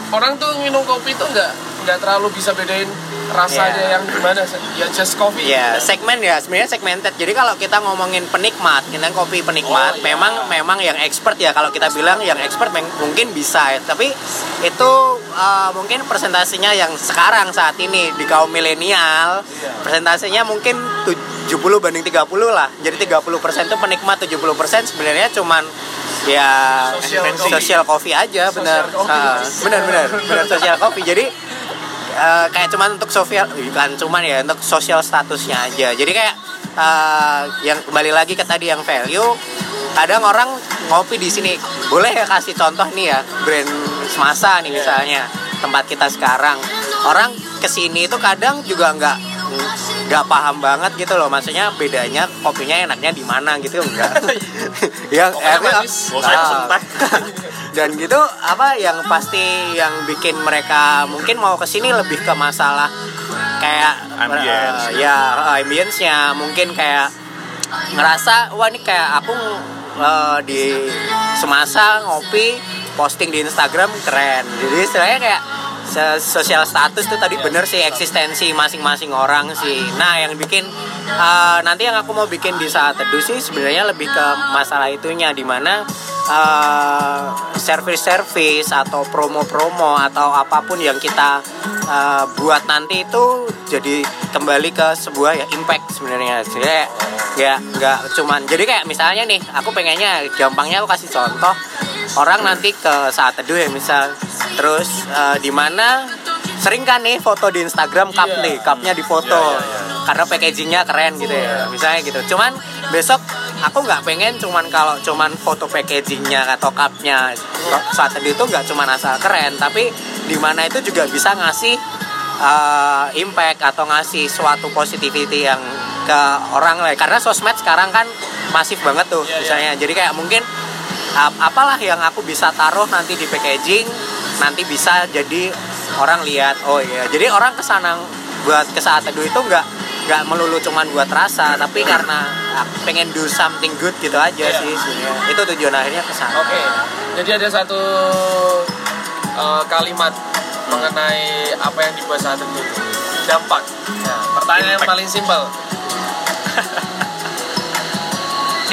Speaker 1: orang tuh minum kopi tuh nggak nggak terlalu bisa bedain rasanya
Speaker 3: Iya.
Speaker 1: yang gimana ya just coffee
Speaker 3: Ya, segmen ya sebenarnya segmented. Jadi kalau kita ngomongin penikmat, kita kopi penikmat,
Speaker 1: Oh, iya.
Speaker 3: memang memang yang expert ya kalau kita bilang yang expert mungkin bisa ya. Tapi itu uh, mungkin presentasinya yang sekarang saat ini di kaum milenial,
Speaker 1: Iya.
Speaker 3: presentasinya mungkin 70 banding 30 lah. Jadi 30% itu penikmat, 70% sebenarnya cuman ya
Speaker 1: Social
Speaker 2: coffee.
Speaker 3: social coffee aja
Speaker 1: Social
Speaker 3: benar
Speaker 1: coffee.
Speaker 3: Ah, benar benar benar social coffee jadi eh, kayak cuman untuk sosial bukan cuman ya untuk sosial statusnya aja. Jadi kayak eh, yang kembali lagi ke tadi yang value kadang orang ngopi di sini. Boleh ya kasih contoh nih ya brand semasa nih misalnya tempat kita sekarang. Orang ke sini itu kadang juga nggak nggak paham banget gitu loh maksudnya bedanya kopinya enaknya di mana gitu enggak [LAUGHS] yang eh.
Speaker 2: Oh,
Speaker 3: ah.
Speaker 2: pesen teh. [LAUGHS]
Speaker 3: dan gitu apa yang pasti yang bikin mereka mungkin mau ke sini lebih ke masalah kayak
Speaker 2: Ambience.
Speaker 3: eh, ya eh, ambience-nya mungkin kayak ngerasa wah ini kayak aku eh, di semasa ngopi posting di Instagram keren jadi istilahnya kayak sosial status tuh tadi bener sih eksistensi masing-masing orang sih. Nah yang bikin eh, nanti yang aku mau bikin di saat teduh sih sebenarnya lebih ke masalah itunya di mana eh, service-service atau promo-promo atau apa pun yang kita eh, buat nanti itu jadi kembali ke sebuah ya impact sebenarnya. Jadi nggak nggak cuman jadi kayak misalnya nih aku pengennya gampangnya aku kasih contoh orang nanti ke saat teduh ya misal terus eh, di mana? Sering kan nih foto di Instagram cup
Speaker 1: Iya.
Speaker 3: nih cupnya di foto
Speaker 2: Iya, iya, iya.
Speaker 3: karena packagingnya keren gitu ya misalnya gitu. Cuman besok aku nggak pengen cuman kalau cuman foto packagingnya atau cupnya. Saat itu nggak cuman asal keren tapi di mana itu juga bisa ngasih uh, impact atau ngasih suatu positivity yang ke orang lain. Karena sosmed sekarang kan masif banget tuh
Speaker 1: Iya, iya.
Speaker 3: misalnya. Jadi kayak mungkin ap- apalah yang aku bisa taruh nanti di packaging nanti bisa jadi orang lihat oh iya jadi orang ke sana buat ke saat teduh itu nggak nggak melulu cuman buat rasa tapi karena aku pengen do something good gitu aja
Speaker 1: Iya.
Speaker 3: sih sebenarnya itu tujuan akhirnya ke sana
Speaker 1: Oke, jadi ada satu eh, kalimat mengenai apa yang dibuat saat itu. Dampak. Nah, pertanyaan yang paling simpel. [LAUGHS]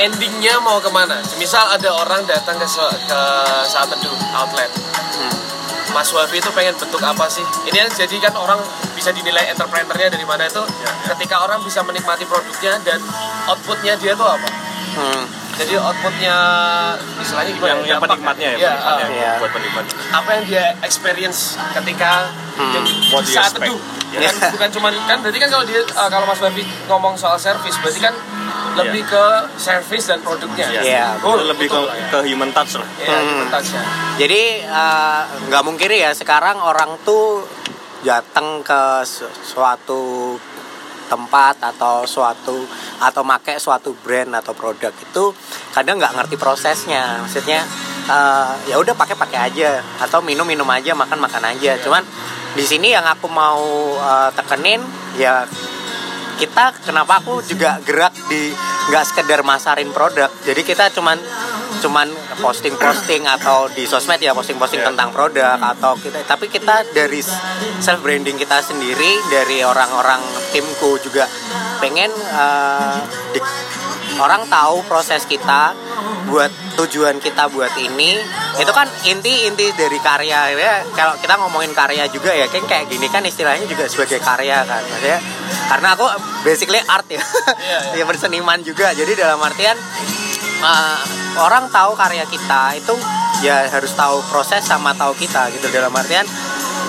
Speaker 1: Endingnya mau ke mana? Misal ada orang datang ke, ke saat teduh outlet. Mas Wafi itu pengen bentuk apa sih? Ini yang jadi kan orang bisa dinilai entrepreneurnya dari mana itu ketika orang bisa menikmati produknya dan outputnya dia tuh apa?
Speaker 3: Hmm.
Speaker 1: Jadi outputnya istilahnya gimana?
Speaker 2: yang yang
Speaker 1: Dampak.
Speaker 2: penikmatnya ya,
Speaker 1: Iya,
Speaker 2: penikmatnya
Speaker 3: Iya.
Speaker 2: buat penikmat.
Speaker 1: apa yang dia experience ketika
Speaker 3: Hmm.
Speaker 1: saat teduh
Speaker 2: Ya.
Speaker 1: bukan, bukan cuman kan berarti kan kalau dia uh, kalau Mas Babi ngomong soal service berarti kan lebih ke service dan produknya
Speaker 2: Iya.
Speaker 3: Iya,
Speaker 1: Oh,
Speaker 2: Itu lebih ke,
Speaker 1: betul ya.
Speaker 2: ke human touch lah.
Speaker 1: ya,
Speaker 3: Hmm.
Speaker 1: dimentasnya.
Speaker 3: Jadi eh, nggak mungkin ya sekarang orang tuh datang ke su- suatu tempat atau suatu atau make suatu brand atau produk itu kadang nggak ngerti prosesnya maksudnya eh, ya udah pakai pakai aja atau minum minum aja makan makan aja cuman di sini yang aku mau eh, tekenin ya kita kenapa aku juga gerak di nggak sekedar masarin produk jadi kita cuman cuman posting posting atau di sosmed ya posting posting
Speaker 2: Yeah.
Speaker 3: tentang produk atau kita tapi kita dari self branding kita sendiri dari orang-orang timku juga pengen eh, di- orang tahu proses kita buat tujuan kita buat ini. Itu kan inti inti dari karya ya. Kalau kita ngomongin karya juga ya kan kayak gini kan istilahnya juga sebagai karya kan maksudnya. Karena aku basically art ya.
Speaker 1: Iya,
Speaker 3: ya berseniman juga. Jadi dalam artian uh, orang tahu karya kita itu ya harus tahu proses sama tahu kita gitu. Dalam artian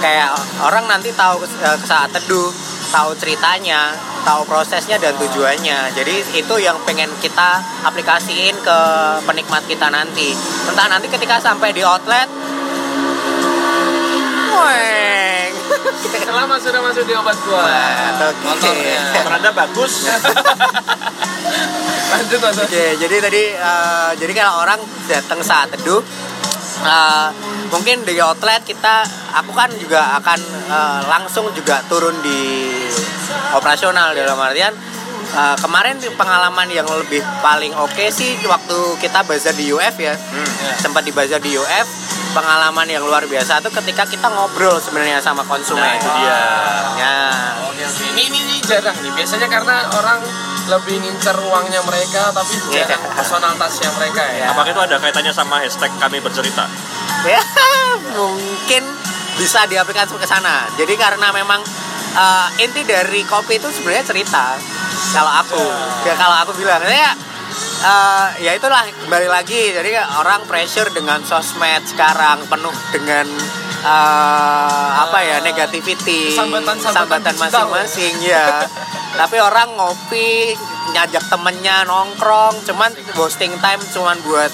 Speaker 3: kayak orang nanti tahu uh, saat teduh tahu ceritanya tahu prosesnya dan tujuannya jadi itu yang pengen kita aplikasiin ke penikmat kita nanti entah nanti ketika sampai di outlet Weng. [LAUGHS]
Speaker 1: selama sudah masuk di obat gua
Speaker 3: oke.
Speaker 1: motornya
Speaker 2: Peranda bagus. [LAUGHS]
Speaker 1: lanjut lanjut
Speaker 3: Oke, jadi tadi eh, jadi kalau orang datang saat teduh eh, mungkin di outlet kita aku kan juga akan eh, langsung juga turun di operasional dalam artian eh, kemarin pengalaman yang lebih paling oke sih waktu kita bazar di UF ya. Sempat di bazar di UF pengalaman yang luar biasa tuh ketika kita ngobrol sebenarnya sama konsumen.
Speaker 2: Nah, itu dia.
Speaker 3: Ya.
Speaker 1: Oke. Ini, ini, ini jarang nih. Biasanya karena orang lebih ngincer uangnya mereka, tapi jarang personal touch-nya mereka ya.
Speaker 2: Apakah itu ada kaitannya sama hashtag kami bercerita?
Speaker 3: ya [LAUGHS] mungkin bisa diaplikasikan ke sana jadi karena memang eh, inti dari kopi itu sebenarnya cerita kalau aku ya kalau aku bilang ya eh, ya itulah kembali lagi jadi orang pressure dengan sosmed sekarang penuh dengan eh, apa ya negativity
Speaker 1: Sambatan-sambatan digital.
Speaker 3: masing-masing ya tapi orang ngopi nyajak temennya nongkrong cuman boosting time cuman buat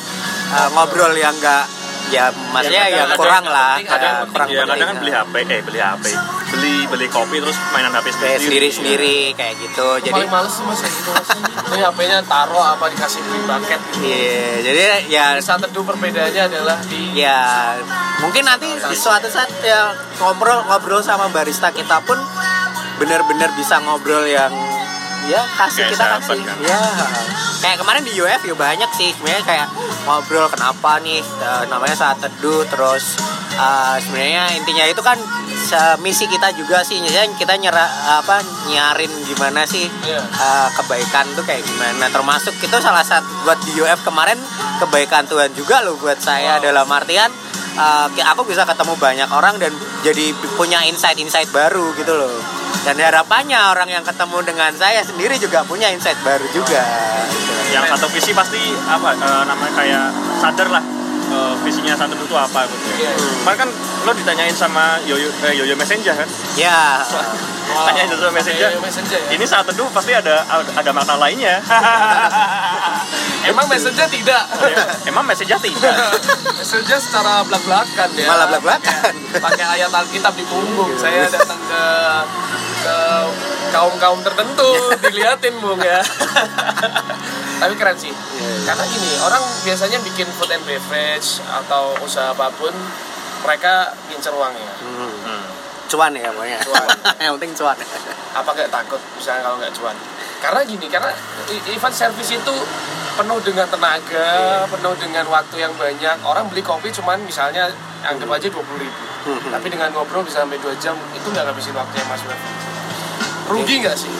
Speaker 3: eh, ngobrol yang enggak ya maksudnya
Speaker 1: Ya,
Speaker 3: yang
Speaker 1: kadang-
Speaker 3: kurang lah
Speaker 1: ada
Speaker 3: ada
Speaker 1: yang
Speaker 3: kurang
Speaker 2: Ya kadang kan
Speaker 3: penting.
Speaker 2: beli HP, eh beli HP. Beli beli kopi terus mainan HP
Speaker 3: kayak
Speaker 2: sendiri.
Speaker 3: sendiri-sendiri kayak gitu. Jadi
Speaker 1: paling males sih mas kayak gitu mas. Ini HP-nya taruh apa dikasih beli bucket gitu
Speaker 3: iya jadi ya
Speaker 1: saat teduh perbedaannya adalah di
Speaker 3: ya mungkin nanti di suatu saat ya ngobrol ngobrol sama barista kita pun benar-benar bisa ngobrol yang ya kasih
Speaker 2: Kayak
Speaker 3: kita kasih.
Speaker 2: kan?
Speaker 3: ya kayak kemarin di UF ya banyak sih sebenarnya kayak ngobrol kenapa nih eh, namanya saat teduh terus eh, sebenarnya intinya itu kan misi kita juga sih kita nyera apa nyarin gimana sih
Speaker 1: Iya.
Speaker 3: eh, kebaikan tuh kayak gimana termasuk itu salah satu buat di UF kemarin kebaikan Tuhan juga loh buat saya
Speaker 1: Wow.
Speaker 3: dalam artian eh, aku bisa ketemu banyak orang dan jadi punya insight-insight baru gitu loh dan harapannya orang yang ketemu dengan saya sendiri juga punya insight baru juga gitu.
Speaker 2: yang satu visi pasti apa eh, namanya kayak sadar lah visinya satu itu apa gitu
Speaker 1: Iya.
Speaker 2: Kemarin kan lo ditanyain sama Yoyo eh, Yoyo Messenger kan [LAUGHS]
Speaker 3: ya
Speaker 1: Wow.
Speaker 2: Tanya itu sama Messenger.
Speaker 1: Iya, Messenger ya?
Speaker 2: ini saat teduh pasti ada ada makna lainnya [LAUGHS]
Speaker 1: emang messenger tidak [LAUGHS]
Speaker 2: emang Messenger tidak
Speaker 1: messenger secara belak-belakan ya
Speaker 3: Malah belak-belakan.
Speaker 1: pakai ayat alkitab di punggung saya datang ke ke kaum kaum tertentu diliatin bung ya tapi keren sih. Karena gini orang biasanya bikin food and beverage atau usaha apa pun mereka ngincer uangnya.
Speaker 3: Hmm. cuan ya pokoknya.
Speaker 1: Cuan. [LAUGHS]
Speaker 3: yang penting cuan.
Speaker 1: Apa nggak takut misalnya kalau nggak cuan? Karena gini karena event service itu penuh dengan tenaga penuh dengan waktu yang banyak. Orang beli kopi cuman misalnya anggap aja dua ribu.
Speaker 3: Hmm.
Speaker 1: tapi dengan ngobrol bisa sampai dua jam itu nggak ngabisin waktunya mas Wef rugi nggak sih?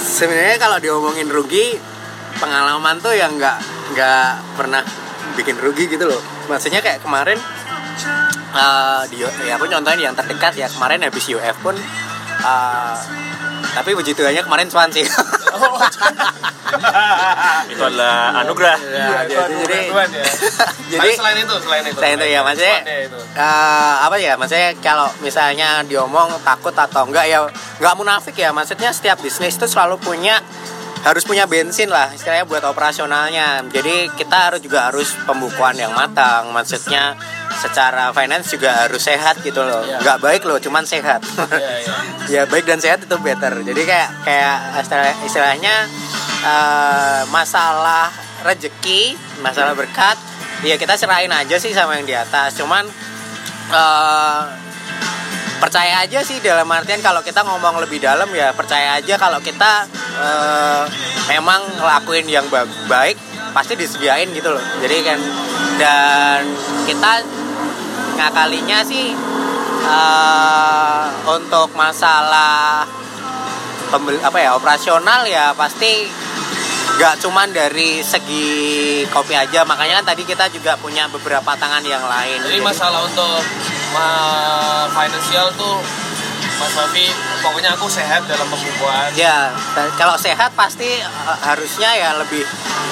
Speaker 3: Sebenarnya kalau diomongin rugi pengalaman tuh yang nggak nggak pernah bikin rugi gitu loh. Maksudnya kayak kemarin eh, di ya aku contohin yang terdekat ya. Kemarin habis UF pun eh, tapi puji Tuhannya kemarin cuan sih.
Speaker 1: Oh, [LAUGHS]
Speaker 2: itu adalah anugerah.
Speaker 3: Ya,
Speaker 1: itu
Speaker 3: jadi-
Speaker 1: anugerah
Speaker 3: jadi-
Speaker 1: Tuhan ya. [LAUGHS]
Speaker 3: jadi
Speaker 1: selain itu selain itu
Speaker 3: Selain itu ya, maksudnya-
Speaker 1: itu.
Speaker 3: Eh, apa ya maksudnya kalau misalnya diomong takut atau enggak ya nggak munafik ya. Maksudnya setiap bisnis itu selalu punya harus punya bensin lah istilahnya buat operasionalnya. Jadi kita harus juga harus pembukuan yang matang maksudnya secara finance juga harus sehat gitu loh.
Speaker 1: Iya.
Speaker 3: nggak baik loh cuman sehat.
Speaker 1: Iya, iya. [LAUGHS]
Speaker 3: ya baik dan sehat itu better. Jadi kayak kayak istilah- istilahnya eh, masalah rezeki masalah berkat ya kita serahin aja sih sama yang di atas. Cuman eh, percaya aja sih dalam artian kalau kita ngomong lebih dalam ya percaya aja kalau kita eh, memang ngelakuin yang ba- baik pasti disediain gitu loh. Jadi kan dan kita ngakalinya sih eh, untuk masalah pembel apa ya operasional ya pasti nggak cuman dari segi kopi aja makanya kan tadi kita juga punya beberapa tangan yang lain.
Speaker 1: Jadi masalah untuk ma- financial tuh Mas Wafi pokoknya aku sehat dalam pembukuan.
Speaker 3: Ya kalau sehat pasti eh, harusnya ya lebih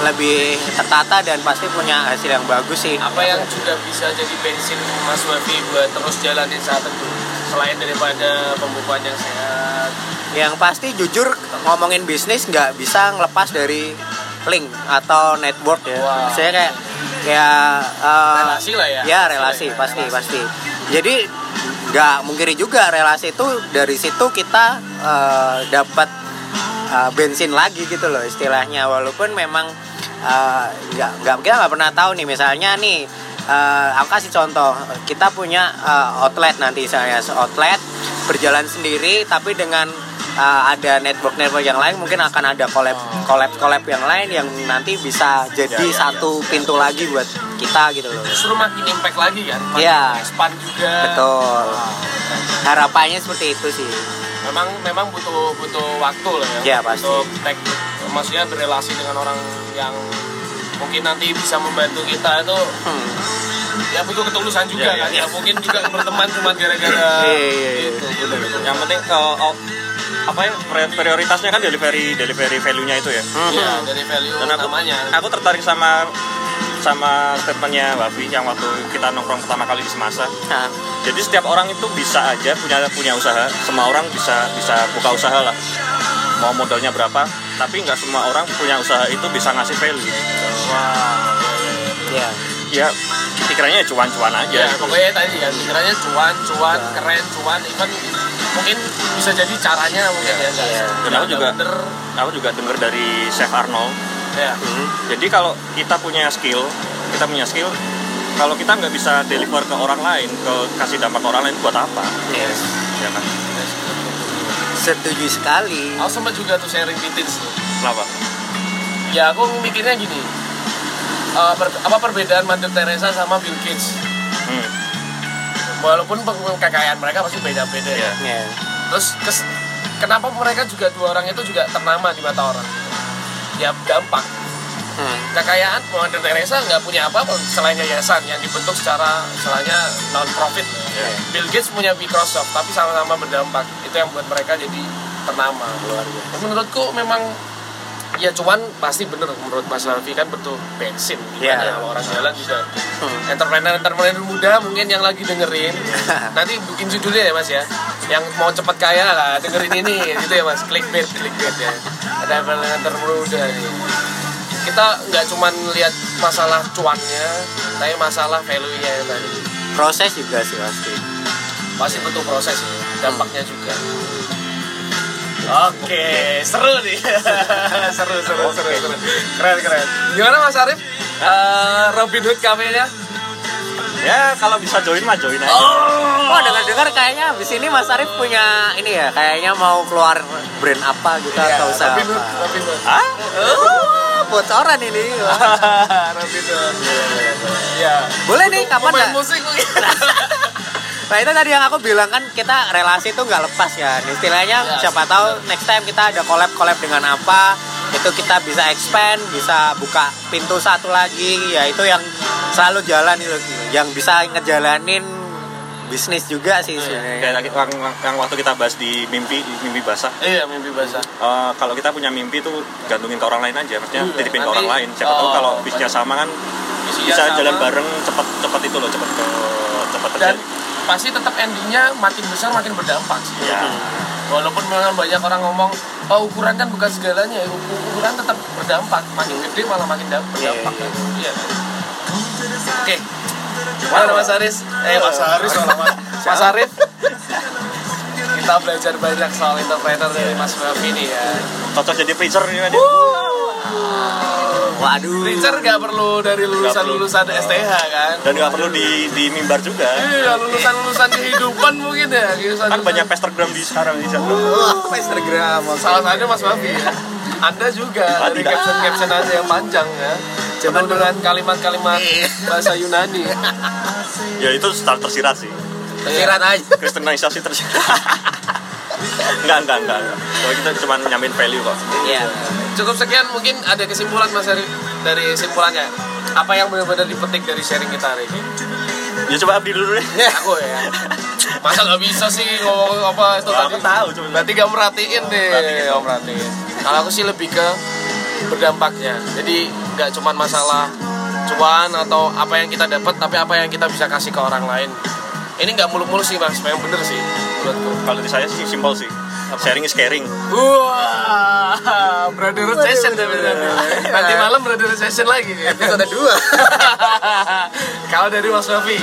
Speaker 3: lebih tertata dan pasti punya hasil yang bagus sih.
Speaker 1: Apa yang juga bisa jadi bensin Mas Wafi buat terus jalanin saat itu selain daripada pembukuan yang sehat
Speaker 3: yang pasti jujur ngomongin bisnis nggak bisa ngelepas dari link atau network ya.
Speaker 1: Wow.
Speaker 3: saya kayak ya eh,
Speaker 1: relasi lah ya.
Speaker 3: ya relasi pasti pasti. Jadi nggak mungkiri juga relasi itu dari situ kita eh, dapat eh, bensin lagi gitu loh istilahnya. Walaupun memang nggak nggak kita nggak pernah tahu nih. Misalnya nih eh, aku kasih contoh. Kita punya eh, outlet nanti. Saya outlet berjalan sendiri tapi dengan eh, ada network network yang lain mungkin akan ada collab collab collab yang lain yang nanti bisa jadi
Speaker 2: Ya, ya,
Speaker 3: satu pintu lagi buat kita gitu loh
Speaker 1: justru makin impact lagi kan
Speaker 3: Iya.
Speaker 1: expand juga
Speaker 3: betul harapannya seperti itu sih
Speaker 1: memang memang butuh butuh waktu lah ya
Speaker 3: Iya, pasti.
Speaker 1: untuk tek maksudnya berrelasi dengan orang yang mungkin nanti bisa membantu kita itu
Speaker 3: Hmm.
Speaker 1: ya butuh ketulusan juga
Speaker 2: Iya,
Speaker 1: kan
Speaker 2: iya.
Speaker 1: ya mungkin juga berteman cuma gara-gara
Speaker 3: Iya, iya, iya.
Speaker 1: gitu
Speaker 2: yang penting eh, oh, apa ya pri- prioritasnya kan delivery delivery value-nya itu ya?
Speaker 3: Hmm.
Speaker 1: Iya, dari value
Speaker 2: dan aku
Speaker 1: namanya
Speaker 2: aku tertarik sama sama statementnya Wafi yang waktu kita nongkrong pertama kali di Semasa.
Speaker 3: Nah,
Speaker 2: jadi setiap orang itu bisa aja punya punya usaha. Semua orang bisa bisa buka usaha lah. Mau modalnya berapa tapi nggak semua orang punya usaha itu bisa ngasih value.
Speaker 1: Wow
Speaker 3: ya
Speaker 2: ya pikirannya ya cuan-cuan aja.
Speaker 1: Ya
Speaker 2: gitu.
Speaker 1: pokoknya tadi kan pikirannya cuan cuan keren cuan even mungkin bisa jadi caranya mungkin ya
Speaker 3: Iya.
Speaker 2: Dan
Speaker 1: nggak
Speaker 2: aku juga
Speaker 1: bener
Speaker 2: aku juga dengar dari Chef Arnold.
Speaker 1: ya
Speaker 2: Jadi kalau kita punya skill, kita punya skill, kalau kita nggak bisa deliver ke orang lain, ke kasih dampak ke orang lain buat apa?
Speaker 3: Yes.
Speaker 2: Ya kan?
Speaker 3: Setuju sekali.
Speaker 1: aku sempat juga tuh sharing tips tuh
Speaker 2: Kenapa?
Speaker 1: ya aku mikirnya gini eh, per- apa perbedaan Mother Teresa sama Bill Gates
Speaker 2: Hmm.
Speaker 1: Walaupun kekayaan mereka pasti beda-beda ya
Speaker 2: Iya.
Speaker 3: Ya.
Speaker 1: terus kes- kenapa mereka juga dua orang itu juga ternama di mata orang ya dampak
Speaker 3: Hmm.
Speaker 1: kekayaan Mother Teresa nggak punya apa-apa selain yayasan yang dibentuk secara istilahnya non profit
Speaker 2: Iya.
Speaker 1: Bill Gates punya Microsoft tapi sama-sama berdampak itu yang buat mereka jadi ternama
Speaker 3: Keluarga.
Speaker 1: menurutku memang ya cuan pasti bener menurut Mas Raffi kan betul bensin. Gimana
Speaker 3: Iya.
Speaker 1: ya, orang jalan juga.
Speaker 3: Hmm.
Speaker 1: entrepreneur entrepreneur muda mungkin yang lagi dengerin. [LAUGHS] Nanti bikin judulnya ya mas ya. Yang mau cepet kaya lah dengerin ini. Gitu ya mas. Clickbait clickbait ya. Ada entrepreneur muda nih. Kita nggak cuman lihat masalah cuannya tapi masalah value nya tadi.
Speaker 3: Proses juga sih pasti.
Speaker 1: pasti butuh proses ya dampaknya juga Oke, seru nih. [LAUGHS] seru, seru, seru, seru. Keren, keren. Gimana Mas Arif? Eh, Robin Hood Cafe-nya?
Speaker 2: Ya kalau bisa join mah join aja.
Speaker 3: Oh, dengar-dengar kayaknya abis ini Mas Arif punya ini ya, kayaknya mau keluar brand apa gitu atau usaha
Speaker 1: Robin Hood,
Speaker 3: apa.
Speaker 1: Robin Hood.
Speaker 2: Hah?
Speaker 3: Oh, bocoran ini. [LAUGHS]
Speaker 1: Robin Hood. Iya.
Speaker 3: Boleh nih, kapan
Speaker 1: Pemain musik mungkin. [LAUGHS]
Speaker 3: Nah itu tadi yang aku bilang kan kita relasi itu nggak lepas ya. Istilahnya
Speaker 1: Ya,
Speaker 3: siapa
Speaker 1: sih,
Speaker 3: tahu next time kita ada collab collab dengan apa itu kita bisa expand, bisa buka pintu satu lagi. Ya itu yang selalu jalan itu, yang bisa ngejalanin bisnis juga sih sebenarnya.
Speaker 2: Kayak lagi- yang, yang waktu kita bahas di mimpi mimpi basah.
Speaker 1: Iya, mimpi basah.
Speaker 2: Eh, kalau kita punya mimpi tuh gantungin ke orang lain aja, maksudnya
Speaker 1: Iya,
Speaker 2: titipin ke orang lain. Siapa tahu
Speaker 1: oh,
Speaker 2: kalau bisnisnya sama kan bisa
Speaker 1: sama.
Speaker 2: jalan bareng cepet cepet itu loh, cepet ke cepet
Speaker 1: Dan
Speaker 2: terjadi.
Speaker 1: Pasti tetap endingnya makin besar makin berdampak sih.
Speaker 2: Ya.
Speaker 1: Walaupun memang banyak orang ngomong, oh ukuran kan bukan segalanya, ya. Uku- ukuran tetap berdampak. Makin gede malah makin dam- berdampak.
Speaker 3: Iya,
Speaker 1: Iya. Oke. Gimana Mas Aris? Eh Mas Aris Mas, Mas Arif. Kita belajar banyak soal entrepreneur dari Mas Raffi nih ya.
Speaker 2: Cocok jadi preacher ini kan.
Speaker 3: Waduh.
Speaker 1: Preacher gak perlu dari
Speaker 2: perlu.
Speaker 1: lulusan-lulusan STH kan?
Speaker 2: Dan nggak perlu di di mimbar juga.
Speaker 1: Iya, lulusan-lulusan kehidupan mungkin ya. Lulusan
Speaker 2: Kan banyak Instagram di sekarang di sana.
Speaker 3: Wah, Instagram.
Speaker 1: Salah satunya Mas ya. Anda juga
Speaker 2: Ah,
Speaker 1: dari caption-caption Anda yang panjang ya. Penuh dengan kalimat-kalimat bahasa Yunani.
Speaker 2: Ya itu start tersirat sih.
Speaker 3: Tersirat aja.
Speaker 2: Kristenisasi tersirat. [LAUGHS] enggak, enggak, enggak. enggak. Kalau kita cuma nyamain value kok.
Speaker 3: Iya.
Speaker 1: Cukup sekian mungkin ada kesimpulan Mas Arif dari kesimpulannya. Apa yang benar-benar dipetik dari sharing kita hari ini?
Speaker 2: Ya coba abdi dulu deh.
Speaker 1: Aku ya. Masa nggak bisa sih ngomong apa itu
Speaker 2: Wah,
Speaker 1: tadi?
Speaker 2: aku tahu, cuma-
Speaker 1: Berarti nggak merhatiin deh. Nggak merhatiin. Kalau aku sih lebih ke berdampaknya. Jadi nggak cuma masalah cuan atau apa yang kita dapat, tapi apa yang kita bisa kasih ke orang lain. Ini nggak muluk-muluk sih mas, memang bener sih
Speaker 2: Kalau di saya sih simpel sih. Sharing is caring.
Speaker 1: Wah, brother session deh Nanti malam brother session lagi nih.
Speaker 3: Episode 2. [LAUGHS]
Speaker 1: Kalau dari Mas Wafi,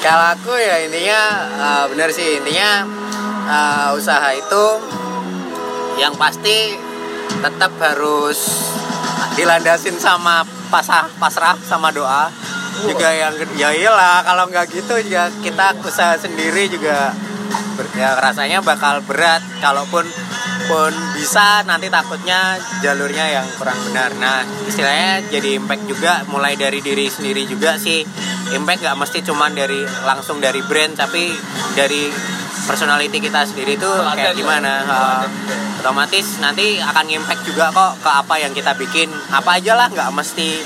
Speaker 3: Kalau aku ya intinya uh, benar sih intinya uh, usaha itu yang pasti tetap harus dilandasin sama pasah pasrah sama doa juga yang ya iyalah kalau nggak gitu juga kita usaha sendiri juga ya rasanya bakal berat. Kalaupun pun bisa nanti takutnya jalurnya yang kurang benar. Nah istilahnya jadi impact juga mulai dari diri sendiri juga sih. Impact nggak mesti cuman dari langsung dari brand tapi dari personality kita sendiri itu kayak
Speaker 1: ya.
Speaker 3: gimana. Uh, otomatis nanti akan impact juga kok ke apa yang kita bikin. Apa aja lah nggak mesti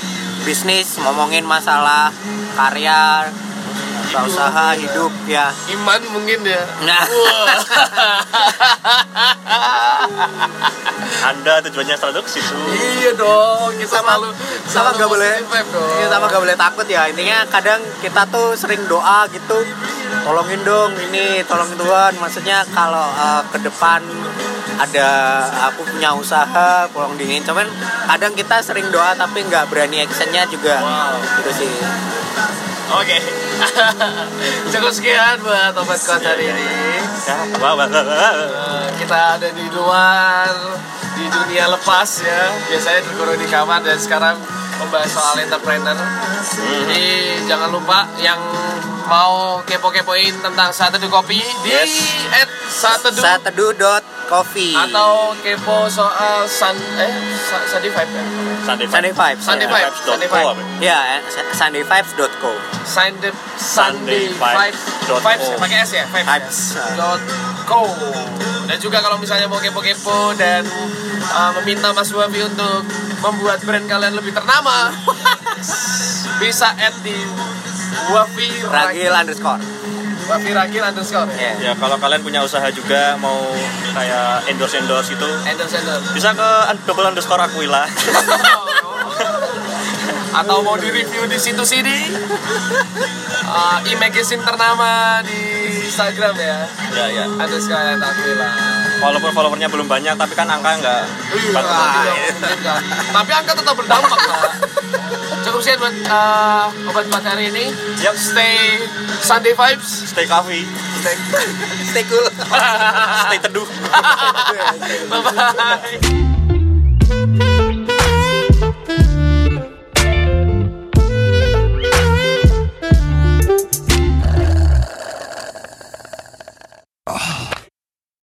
Speaker 3: bisnis ngomongin masalah karya usaha, usaha hidup ya
Speaker 1: iman mungkin ya.
Speaker 3: Nah.
Speaker 1: Wah. [LAUGHS]
Speaker 2: Anda tujuannya selalu ke situ.
Speaker 1: iya dong, kita
Speaker 3: sama
Speaker 1: selalu
Speaker 3: sama nggak boleh iya, sama nggak boleh takut ya intinya kadang kita tuh sering doa gitu tolongin dong ini tolongin Tuhan maksudnya kalau eh, ke depan ada aku punya usaha tolong dingin cuman kadang kita sering doa tapi nggak berani actionnya juga
Speaker 1: Wow.
Speaker 3: gitu sih
Speaker 1: Oke. [LAUGHS] Cukup sekian buat obat kuat hari ini. Eh, kita ada di luar di dunia lepas ya biasanya terkurung di kamar dan sekarang membahas soal entrepreneur jadi jangan lupa yang mau kepo-kepoin tentang satu Teduh kopi di
Speaker 2: Yes.
Speaker 1: at
Speaker 3: Satedu dot coffee
Speaker 1: atau kepo soal sun eh Sunday Vibe ya
Speaker 2: Sunday
Speaker 3: Sunday Vibes
Speaker 1: Sunday
Speaker 3: ya.
Speaker 1: Vibes.
Speaker 2: Vibes.co
Speaker 1: Sunday Vibes.
Speaker 2: apa?
Speaker 3: ya eh,
Speaker 1: Sunday Sunday Vibes
Speaker 2: Dot
Speaker 1: Vibes
Speaker 2: co.
Speaker 1: pakai S ya Vibes, ya? dot co dan juga kalau misalnya mau kepo-kepo dan uh, meminta Mas Wafi untuk membuat brand kalian lebih ternama [LAUGHS] bisa add di Wafi
Speaker 3: Ragil underscore.
Speaker 1: Wafi Ragil underscore. Ya
Speaker 3: ya
Speaker 2: kalau kalian punya usaha juga mau kayak endorse endorse itu
Speaker 1: endorse endorse.
Speaker 2: bisa ke double underscore Aquila. [LAUGHS]
Speaker 1: atau mau di review di situs ini? [LAUGHS] Uh, e-magazine ternama di Instagram ya
Speaker 2: ya ya.
Speaker 1: ada sekalian Aquila
Speaker 2: Walaupun followernya belum banyak tapi kan angka nggak
Speaker 1: Iya, memungkinkan. Tapi angka tetap berdampak lah. Cukup sekian buat uh, obat buat hari ini.
Speaker 2: Yap.
Speaker 1: Stay Sunday vibes.
Speaker 2: Stay coffee,
Speaker 1: Stay.
Speaker 3: stay cool [LAUGHS]
Speaker 2: stay teduh.
Speaker 1: Bye bye.